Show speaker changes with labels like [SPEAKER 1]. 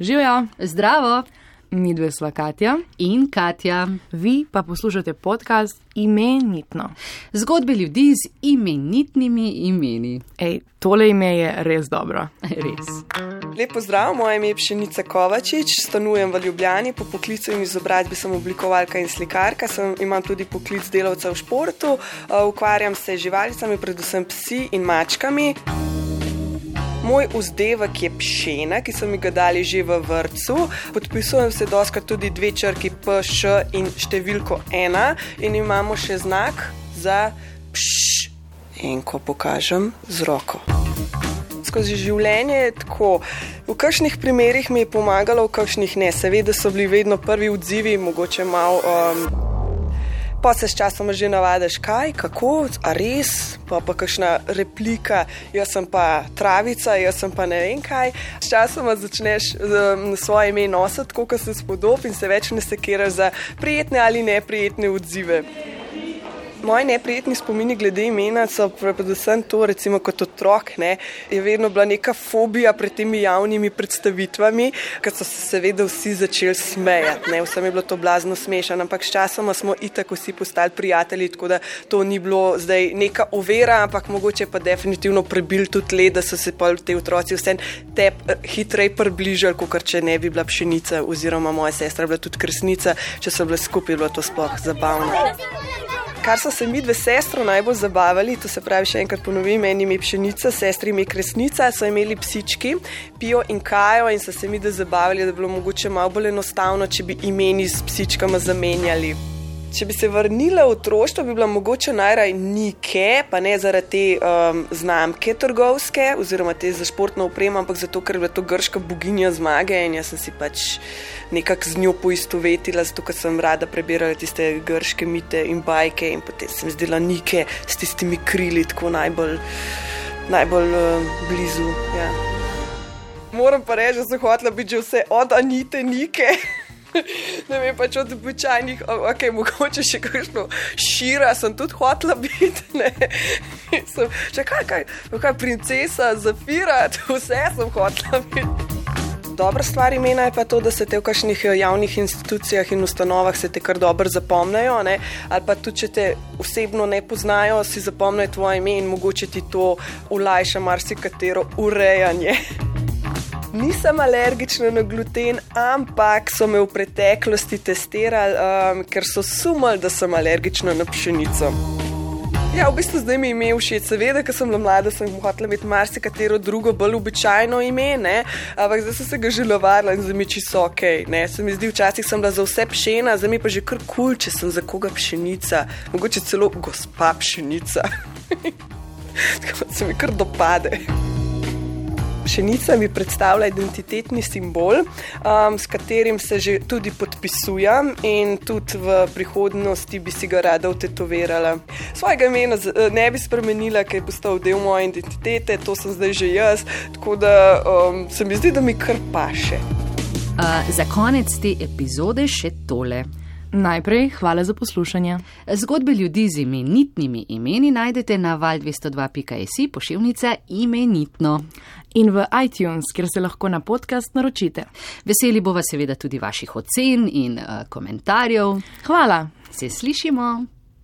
[SPEAKER 1] Živijo,
[SPEAKER 2] Zdravo
[SPEAKER 1] mi dve sva Katja,
[SPEAKER 2] in Katja.
[SPEAKER 1] vi pa poslušate podcast Imenitno.
[SPEAKER 2] Zgodbe ljudi z imenitnimi imeni.
[SPEAKER 1] Ej, tole ime je res dobro.
[SPEAKER 2] Res.
[SPEAKER 3] Lep pozdrav, moje ime je Pšenica Kovačič, stanujem v Ljubljani, po poklicu in izobrazbi sem oblikovalka in slikarka, sem, imam tudi poklic delavca v športu, uh, ukvarjam se z živalicami, predvsem psi in mačkami. Moj vzdevek je pšena, ki so mi ga dali že v vrtu. Podpisujem se doskrat tudi dve črki PŠ in številko ena, in imamo še znak za pš. In ko pokažem z roko skozi življenje je tako. V kakšnih primerih mi je pomagalo, v kakšnih ne. Seveda so bili vedno prvi odzivi, mogoče malo. Um, Pa se s časom že navadiš, kaj, kako, a res, pa pa kakšna replika, jaz sem pa travica, jaz sem pa ne vem kaj. S časom začneš um, svoje ime nositi, kot se spodob in se več ne sekiraš za prijetne ali neprijetne odzive. Moji neprijetni spomini glede imena so predvsem to, recimo kot otrok, ne, je vedno bila neka fobija pred temi javnimi predstavitvami, ker so se seveda vsi začeli smejati. Ne. Vsem je bilo to blazno smešno, ampak s časoma smo itak vsi postali prijatelji, tako da to ni bilo zdaj neka ovira, ampak mogoče pa definitivno prebil tudi led, da so se pa te otroci vse te hitreje približali, kot če ne bi bila pšenica oziroma moja sestra bila tudi krsnica, če so bile skupaj, bilo to sploh zabavno. Kar so se mi dve sestro najbolj zabavali, to se pravi, še enkrat ponovim, meni ime pšenica, sestri ime kresnica, so imeli psički, pijo in kajo in so se mi dve zabavali, da bi bilo mogoče malo bolj enostavno, če bi imeni s psičkama zamenjali. Če bi se vrnila v otroštvo, bi bila mogoče najraj Nike, pa ne zaradi te um, znamke trgovske, oziroma te za športno opremo, ampak zato, ker je bila to grška boginja zmage in jaz sem si pač nekako z njo poistovetila, zato ker sem rada prebirala tiste grške mite in bajke in potem sem zdela Nike s tistimi krili tako najbolj, najbolj uh, blizu. Ja. Moram pa reči, da sem hotela biti že vse od Anite Nike. Ne vem, pač od običajnih, ok, mogoče še kakšno šira, sem tudi hotela biti. Ne. Sem, če kaj, kaj, kaj, princesa, zafira, vse sem hotela biti. Dobra stvar imena je pa to, da se te v kakšnih javnih institucijah in ustanovah se te kar dobro zapomnijo, ali pa tudi, če te osebno ne poznajo, si zapomnijo tvoje ime in mogoče ti to ulajša marsikatero urejanje. Nisem alergična na gluten, ampak so me v preteklosti testirali, um, ker so sumali, da sem alergična na pšenico. Ja, v bistvu zdaj mi je ime všeč, seveda, ker sem bila mlada, sem hotela imeti marsikatero drugo, bolj običajno ime, ne? ampak zdaj sem se ga želovala in zdaj mi čisto ok. Ne? Se mi zdi, včasih sem bila za vse pšena, zdaj mi pa že kar kul, cool, če sem za koga pšenica, mogoče celo gospa pšenica. Tako se mi kar dopade. Pšenica mi predstavlja identitetni simbol, um, s katerim se že tudi podpisujem in tudi v prihodnosti bi si ga rada utetovirala. Svojega imena ne bi spremenila, ker je postal del moje identitete, to sem zdaj že jaz, tako da um, se mi zdi, da mi kar paše.
[SPEAKER 2] Uh, za konec te epizode še tole.
[SPEAKER 1] Najprej hvala za poslušanje.
[SPEAKER 2] Zgodbe ljudi z imenitnimi imeni najdete na val202.js pošiljnica imenitno.
[SPEAKER 1] In v iTunes, kjer se lahko na podcast naročite.
[SPEAKER 2] Veseli bova seveda tudi vaših ocen in uh, komentarjev.
[SPEAKER 1] Hvala.
[SPEAKER 2] Se slišimo.